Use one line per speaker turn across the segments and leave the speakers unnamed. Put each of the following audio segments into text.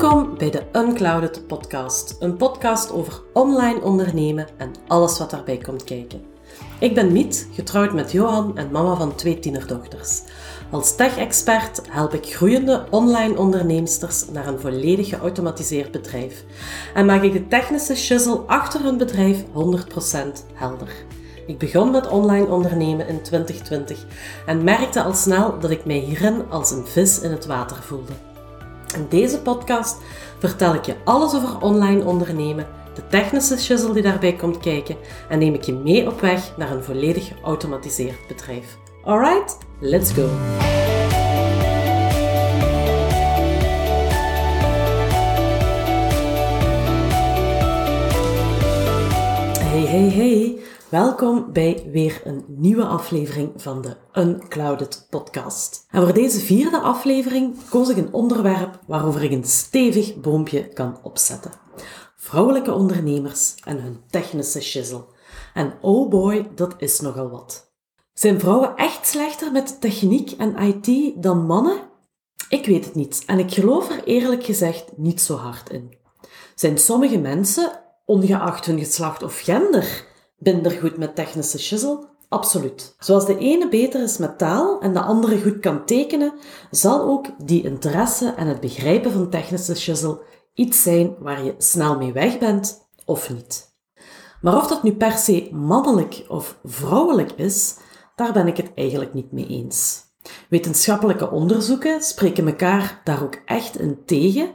Welkom bij de Unclouded Podcast, een podcast over online ondernemen en alles wat daarbij komt kijken. Ik ben Miet, getrouwd met Johan en mama van twee tienerdochters. Als tech-expert help ik groeiende online onderneemsters naar een volledig geautomatiseerd bedrijf en maak ik de technische shizzle achter hun bedrijf 100% helder. Ik begon met online ondernemen in 2020 en merkte al snel dat ik mij hierin als een vis in het water voelde. In deze podcast vertel ik je alles over online ondernemen, de technische shizzle die daarbij komt kijken en neem ik je mee op weg naar een volledig geautomatiseerd bedrijf. Alright, let's go! Hey, hey, hey! Welkom bij weer een nieuwe aflevering van de Unclouded Podcast. En voor deze vierde aflevering koos ik een onderwerp waarover ik een stevig boompje kan opzetten. Vrouwelijke ondernemers en hun technische shizzle. En oh boy, dat is nogal wat. Zijn vrouwen echt slechter met techniek en IT dan mannen? Ik weet het niet en ik geloof er eerlijk gezegd niet zo hard in. Zijn sommige mensen, ongeacht hun geslacht of gender, minder goed met technische shizzle? Absoluut. Zoals de ene beter is met taal en de andere goed kan tekenen, zal ook die interesse en het begrijpen van technische shizzle iets zijn waar je snel mee weg bent of niet. Maar of dat nu per se mannelijk of vrouwelijk is, daar ben ik het eigenlijk niet mee eens. Wetenschappelijke onderzoeken spreken elkaar daar ook echt in tegen.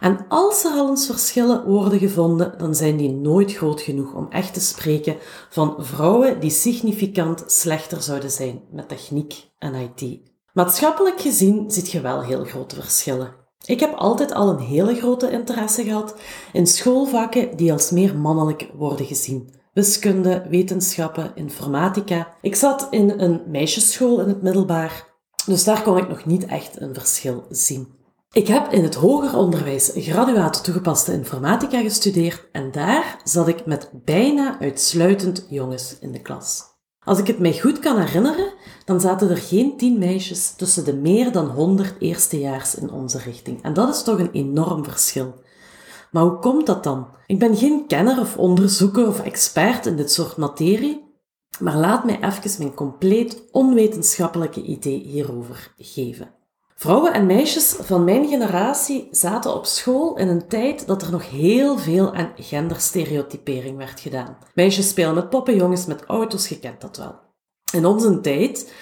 En als er al eens verschillen worden gevonden, dan zijn die nooit groot genoeg om echt te spreken van vrouwen die significant slechter zouden zijn met techniek en IT. Maatschappelijk gezien ziet je wel heel grote verschillen. Ik heb altijd al een hele grote interesse gehad in schoolvakken die als meer mannelijk worden gezien. Wiskunde, wetenschappen, informatica. Ik zat in een meisjesschool in het middelbaar dus daar kon ik nog niet echt een verschil zien. Ik heb in het hoger onderwijs graduaat toegepaste informatica gestudeerd en daar zat ik met bijna uitsluitend jongens in de klas. Als ik het mij goed kan herinneren, dan zaten er geen tien meisjes tussen de meer dan honderd eerstejaars in onze richting. En dat is toch een enorm verschil. Maar hoe komt dat dan? Ik ben geen kenner of onderzoeker of expert in dit soort materie, maar laat mij even mijn compleet onwetenschappelijke idee hierover geven. Vrouwen en meisjes van mijn generatie zaten op school in een tijd dat er nog heel veel aan genderstereotypering werd gedaan. Meisjes spelen met poppen, jongens met auto's, je kent dat wel. In onze tijd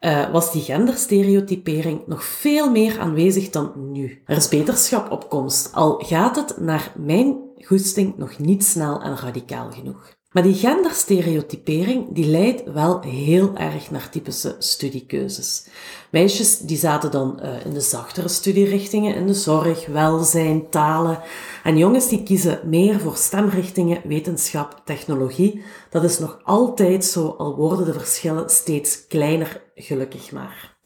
uh, was die genderstereotypering nog veel meer aanwezig dan nu. Er is beterschap op komst, al gaat het naar mijn goesting nog niet snel en radicaal genoeg. Maar die genderstereotypering die leidt wel heel erg naar typische studiekeuzes. Meisjes die zaten dan uh, in de zachtere studierichtingen, in de zorg, welzijn, talen. En jongens die kiezen meer voor stemrichtingen, wetenschap, technologie. Dat is nog altijd zo, al worden de verschillen steeds kleiner, gelukkig maar.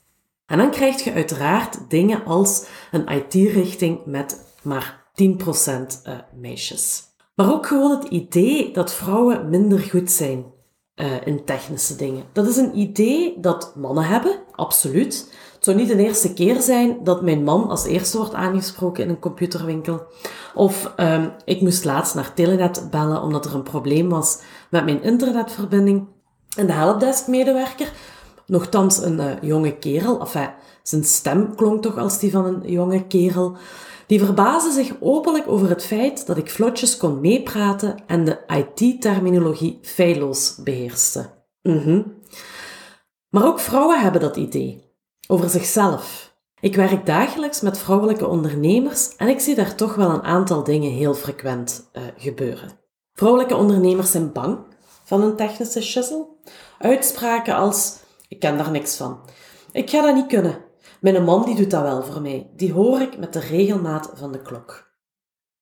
En dan krijg je uiteraard dingen als een IT-richting met maar 10% uh, eh, meisjes. Maar ook gewoon het idee dat vrouwen minder goed zijn uh, in technische dingen. Dat is een idee dat mannen hebben, absoluut. Het zou niet de eerste keer zijn dat mijn man als eerste wordt aangesproken in een computerwinkel. Of um, ik moest laatst naar Telenet bellen omdat er een probleem was met mijn internetverbinding. En de helpdesk-medewerker, nogthans een uh, jonge kerel, enfin, zijn stem klonk toch als die van een jonge kerel, die verbaasde zich openlijk over het feit dat ik vlotjes kon meepraten en de IT-terminologie feilloos beheerste. Mm Maar ook vrouwen hebben dat idee. Over zichzelf. Ik werk dagelijks met vrouwelijke ondernemers en ik zie daar toch wel een aantal dingen heel frequent uh, gebeuren. Vrouwelijke ondernemers zijn bang van een technische shizzle. Uitspraken als: Ik ken daar niks van. Ik ga dat niet kunnen. Mijn man die doet dat wel voor mij. Die hoor ik met de regelmaat van de klok.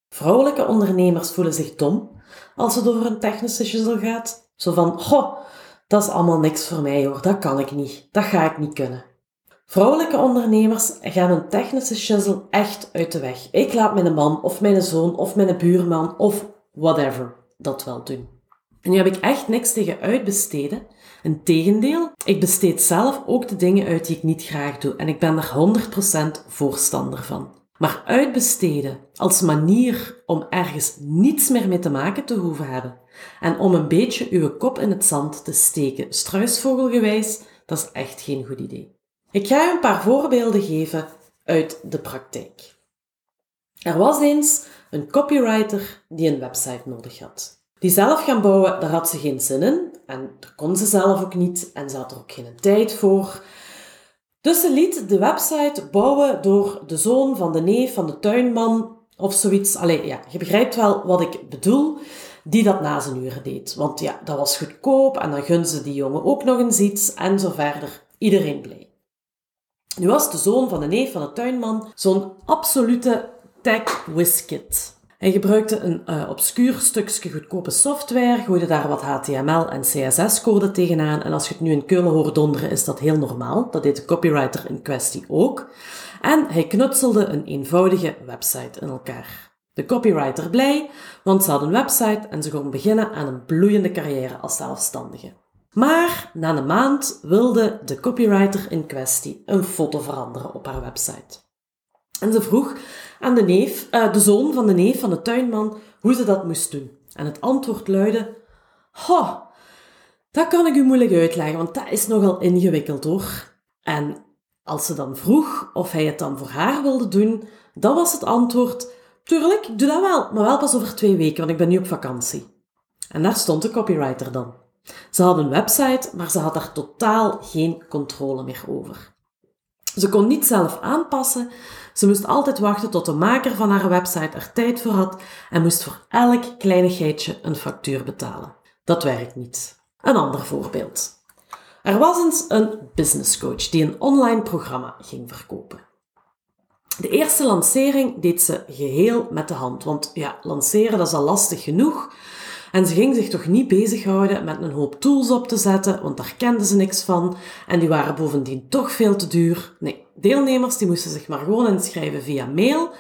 Vrouwelijke ondernemers voelen zich dom als het over een technische shizzle gaat. Zo van, goh, dat is allemaal niks voor mij hoor, dat kan ik niet, dat ga ik niet kunnen. Vrouwelijke ondernemers gaan een technische shizzle echt uit de weg. Ik laat mijn man of mijn zoon of mijn buurman of whatever dat wel doen. Nu heb ik echt niks tegen uitbesteden, Integendeel, ik besteed zelf ook de dingen uit die ik niet graag doe en ik ben er 100% voorstander van. Maar uitbesteden als manier om ergens niets meer mee te maken te hoeven hebben en om een beetje uw kop in het zand te steken, struisvogelgewijs, dat is echt geen goed idee. Ik ga u een paar voorbeelden geven uit de praktijk. Er was eens een copywriter die een website nodig had. Die zelf gaan bouwen, daar had ze geen zin in. En dat kon ze zelf ook niet. En ze had er ook geen tijd voor. Dus ze liet de website bouwen door de zoon van de neef van de tuinman of zoiets. Allee, ja, je begrijpt wel wat ik bedoel. Die dat na zijn uren deed. Want ja, dat was goedkoop en dan gun ze die jongen ook nog eens iets en zo verder. Iedereen blij. Nu was de zoon van de neef van de tuinman zo'n absolute tech whiskit. Hij gebruikte een uh, obscuur stukje goedkope software, gooide daar wat HTML en CSS-code tegenaan. En als je het nu in Keulen hoort donderen, is dat heel normaal. Dat deed de copywriter in kwestie ook. En hij knutselde een eenvoudige website in elkaar. De copywriter blij, want ze had een website en ze kon beginnen aan een bloeiende carrière als zelfstandige. Maar na een maand wilde de copywriter in kwestie een foto veranderen op haar website. En ze vroeg aan de neef, uh, de zoon van de neef van de tuinman, hoe ze dat moest doen. En het antwoord luidde, Ho, dat kan ik u moeilijk uitleggen, want dat is nogal ingewikkeld hoor. En als ze dan vroeg of hij het dan voor haar wilde doen, dan was het antwoord, tuurlijk, ik doe dat wel, maar wel pas over twee weken, want ik ben nu op vakantie. En daar stond de copywriter dan. Ze had een website, maar ze had daar totaal geen controle meer over. Ze kon niet zelf aanpassen. Ze moest altijd wachten tot de maker van haar website er tijd voor had en moest voor elk kleinigheidje een factuur betalen. Dat werkt niet. Een ander voorbeeld. Er was eens een business coach die een online programma ging verkopen. De eerste lancering deed ze geheel met de hand, want ja, lanceren dat is al lastig genoeg. En ze ging zich toch niet bezighouden met een hoop tools op te zetten, want daar kenden ze niks van. En die waren bovendien toch veel te duur. Nee, deelnemers die moesten zich maar gewoon inschrijven via mail.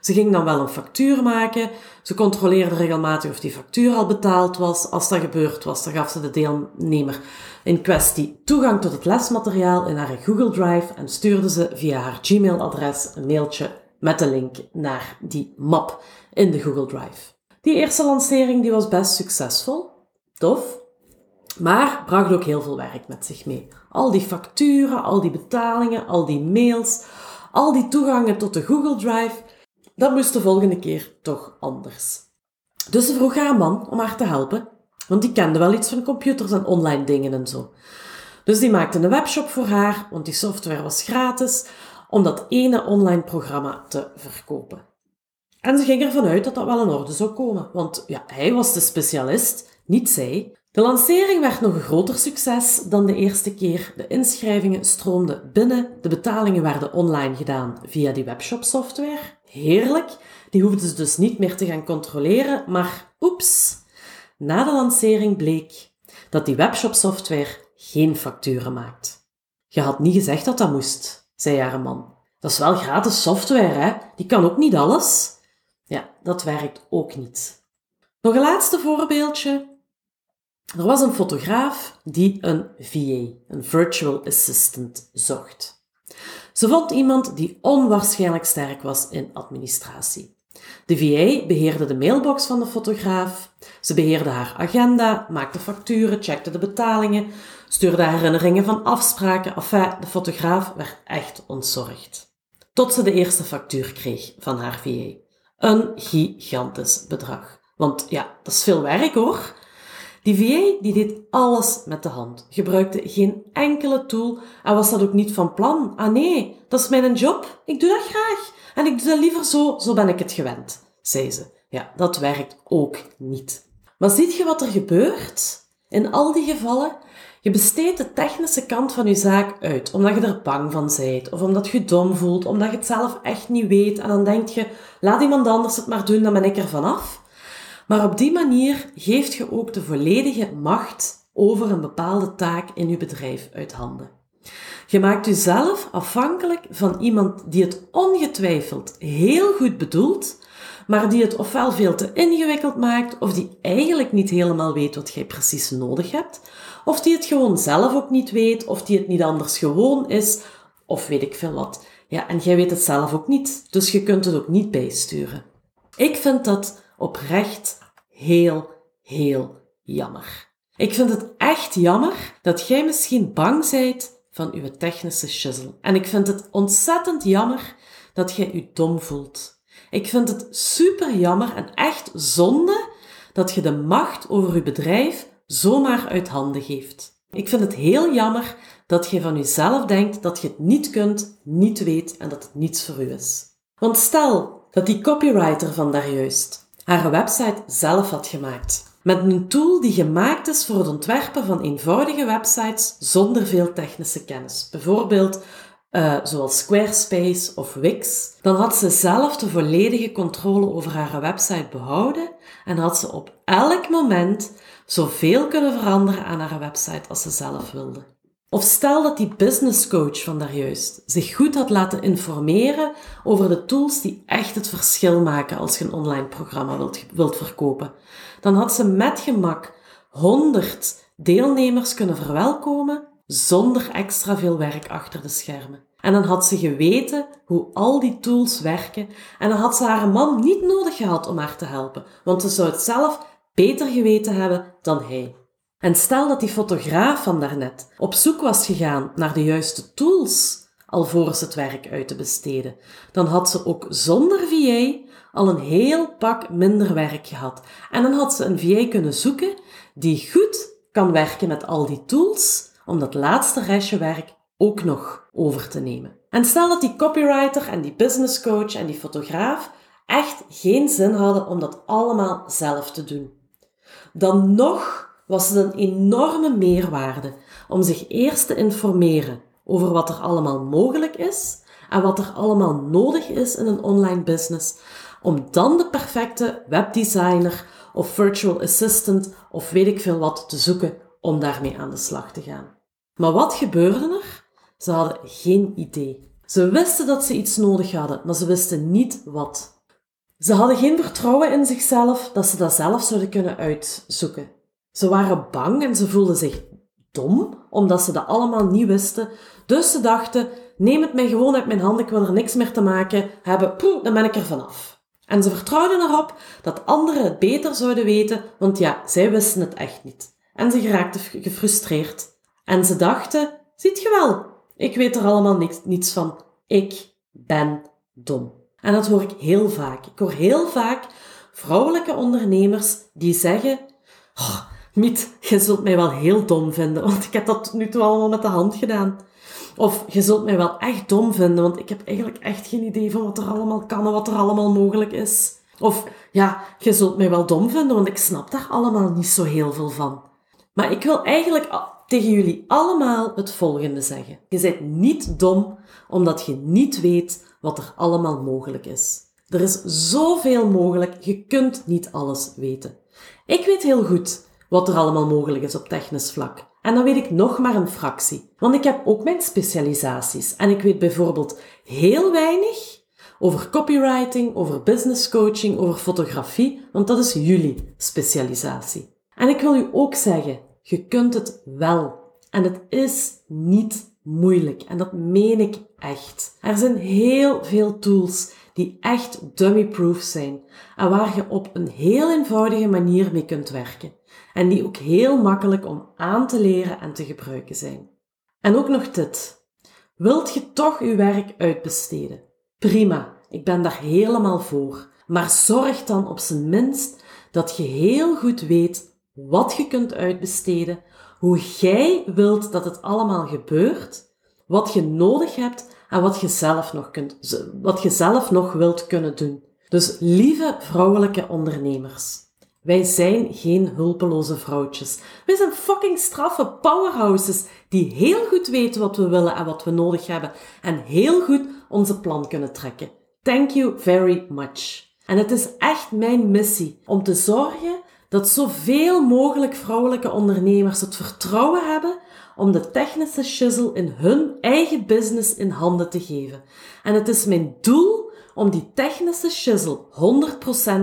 Ze ging dan wel een factuur maken. Ze controleerde regelmatig of die factuur al betaald was. Als dat gebeurd was, dan gaf ze de deelnemer in kwestie toegang tot het lesmateriaal in haar Google Drive en stuurde ze via haar Gmail-adres een mailtje met de link naar die map in de Google Drive. Die eerste lancering die was best succesvol. Tof. Maar bracht ook heel veel werk met zich mee. Al die facturen, al die betalingen, al die mails, al die toegangen tot de Google Drive. Dat moest de volgende keer toch anders. Dus ze vroeg haar man om haar te helpen, want die kende wel iets van computers en online dingen en zo. Dus die maakte een webshop voor haar, want die software was gratis, om dat ene online programma te verkopen. En ze ging ervan uit dat dat wel in orde zou komen, want ja, hij was de specialist, niet zij. De lancering werd nog een groter succes dan de eerste keer. De inschrijvingen stroomden binnen, de betalingen werden online gedaan via die webshop software. Heerlijk, die hoefden ze dus niet meer te gaan controleren, maar oeps, na de lancering bleek dat die webshop software geen facturen maakt. Je had niet gezegd dat dat moest, zei haar man. Dat is wel gratis software, hè? Die kan ook niet alles. Ja, dat werkt ook niet. Nog een laatste voorbeeldje. Er was een fotograaf die een VA, een virtual assistant, zocht. Ze vond iemand die onwaarschijnlijk sterk was in administratie. De VA beheerde de mailbox van de fotograaf, ze beheerde haar agenda, maakte facturen, checkte de betalingen, stuurde herinneringen van afspraken. Enfin, de fotograaf werd echt ontzorgd. Tot ze de eerste factuur kreeg van haar VA. Een gigantisch bedrag. Want ja, dat is veel werk hoor. Die VA die deed alles met de hand, gebruikte geen enkele tool en was dat ook niet van plan. Ah nee, dat is mijn job, ik doe dat graag en ik doe dat liever zo, zo ben ik het gewend, zei ze. Ja, dat werkt ook niet. Maar ziet je wat er gebeurt? In al die gevallen je besteedt de technische kant van je zaak uit, omdat je er bang van bent, of omdat je dom voelt, omdat je het zelf echt niet weet, en dan denk je, laat iemand anders het maar doen, dan ben ik er vanaf. Maar op die manier geeft je ook de volledige macht over een bepaalde taak in je bedrijf uit handen. Je maakt jezelf afhankelijk van iemand die het ongetwijfeld heel goed bedoelt, maar die het ofwel veel te ingewikkeld maakt, of die eigenlijk niet helemaal weet wat jij precies nodig hebt, of die het gewoon zelf ook niet weet, of die het niet anders gewoon is, of weet ik veel wat. Ja, en jij weet het zelf ook niet, dus je kunt het ook niet bijsturen. Ik vind dat oprecht heel, heel jammer. Ik vind het echt jammer dat jij misschien bang bent van uw technische shizzle. En ik vind het ontzettend jammer dat jij je dom voelt. Ik vind het super jammer en echt zonde dat je de macht over je bedrijf zomaar uit handen geeft. Ik vind het heel jammer dat je van jezelf denkt dat je het niet kunt, niet weet en dat het niets voor u is. Want stel dat die copywriter van daarjuist haar website zelf had gemaakt. Met een tool die gemaakt is voor het ontwerpen van eenvoudige websites zonder veel technische kennis. Bijvoorbeeld uh, zoals Squarespace of Wix, dan had ze zelf de volledige controle over haar website behouden en had ze op elk moment zoveel kunnen veranderen aan haar website als ze zelf wilde. Of stel dat die business coach van daarjuist zich goed had laten informeren over de tools die echt het verschil maken als je een online programma wilt, wilt verkopen. Dan had ze met gemak 100 deelnemers kunnen verwelkomen zonder extra veel werk achter de schermen. En dan had ze geweten hoe al die tools werken en dan had ze haar man niet nodig gehad om haar te helpen, want ze zou het zelf beter geweten hebben dan hij. En stel dat die fotograaf van daarnet op zoek was gegaan naar de juiste tools alvorens het werk uit te besteden, dan had ze ook zonder VA al een heel pak minder werk gehad. En dan had ze een VA kunnen zoeken die goed kan werken met al die tools, om dat laatste restje werk ook nog over te nemen. En stel dat die copywriter en die business coach en die fotograaf echt geen zin hadden om dat allemaal zelf te doen. Dan nog was het een enorme meerwaarde om zich eerst te informeren over wat er allemaal mogelijk is en wat er allemaal nodig is in een online business, om dan de perfecte webdesigner of virtual assistant of weet ik veel wat te zoeken om daarmee aan de slag te gaan. Maar wat gebeurde er? Ze hadden geen idee. Ze wisten dat ze iets nodig hadden, maar ze wisten niet wat. Ze hadden geen vertrouwen in zichzelf dat ze dat zelf zouden kunnen uitzoeken. Ze waren bang en ze voelden zich dom, omdat ze dat allemaal niet wisten. Dus ze dachten, neem het mij gewoon uit mijn handen, ik wil er niks meer te maken hebben, poeh, dan ben ik er vanaf. En ze vertrouwden erop dat anderen het beter zouden weten, want ja, zij wisten het echt niet. En ze geraakten gefrustreerd. En ze dachten, ziet je wel, ik weet er allemaal niks, niets van. Ik ben dom. En dat hoor ik heel vaak. Ik hoor heel vaak vrouwelijke ondernemers die zeggen, oh, Miet, je zult mij wel heel dom vinden, want ik heb dat nu toe allemaal met de hand gedaan. Of je zult mij wel echt dom vinden, want ik heb eigenlijk echt geen idee van wat er allemaal kan en wat er allemaal mogelijk is. Of ja, je zult mij wel dom vinden, want ik snap daar allemaal niet zo heel veel van. Maar ik wil eigenlijk tegen jullie allemaal het volgende zeggen. Je bent niet dom omdat je niet weet wat er allemaal mogelijk is. Er is zoveel mogelijk, je kunt niet alles weten. Ik weet heel goed wat er allemaal mogelijk is op technisch vlak. En dan weet ik nog maar een fractie. Want ik heb ook mijn specialisaties. En ik weet bijvoorbeeld heel weinig over copywriting, over business coaching, over fotografie, want dat is jullie specialisatie. En ik wil u ook zeggen, je kunt het wel. En het is niet moeilijk. En dat meen ik echt. Er zijn heel veel tools die echt dummy-proof zijn en waar je op een heel eenvoudige manier mee kunt werken en die ook heel makkelijk om aan te leren en te gebruiken zijn. En ook nog dit. Wilt je toch uw werk uitbesteden? Prima, ik ben daar helemaal voor. Maar zorg dan op zijn minst dat je heel goed weet wat je kunt uitbesteden, hoe jij wilt dat het allemaal gebeurt, wat je nodig hebt en wat je zelf nog kunt, wat je zelf nog wilt kunnen doen. Dus lieve vrouwelijke ondernemers, wij zijn geen hulpeloze vrouwtjes. Wij zijn fucking straffe powerhouses die heel goed weten wat we willen en wat we nodig hebben en heel goed onze plan kunnen trekken. Thank you very much. En het is echt mijn missie om te zorgen dat zoveel mogelijk vrouwelijke ondernemers het vertrouwen hebben om de technische shizzle in hun eigen business in handen te geven. En het is mijn doel om die technische shizzle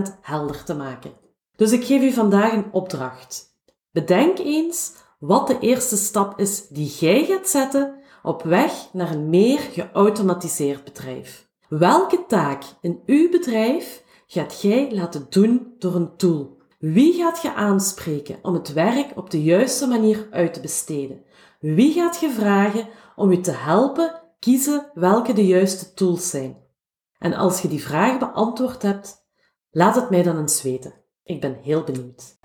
100% helder te maken. Dus ik geef u vandaag een opdracht. Bedenk eens wat de eerste stap is die jij gaat zetten op weg naar een meer geautomatiseerd bedrijf. Welke taak in uw bedrijf gaat jij laten doen door een tool? Wie gaat je aanspreken om het werk op de juiste manier uit te besteden? Wie gaat je vragen om je te helpen kiezen welke de juiste tools zijn? En als je die vragen beantwoord hebt, laat het mij dan eens weten. Ik ben heel benieuwd.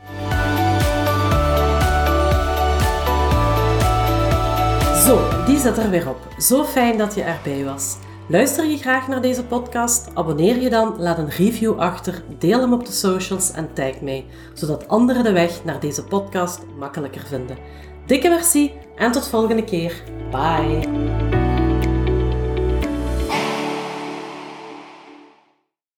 Zo, die zit er weer op. Zo fijn dat je erbij was. Luister je graag naar deze podcast? Abonneer je dan, laat een review achter, deel hem op de socials en tag mij, zodat anderen de weg naar deze podcast makkelijker vinden. Dikke merci en tot volgende keer. Bye!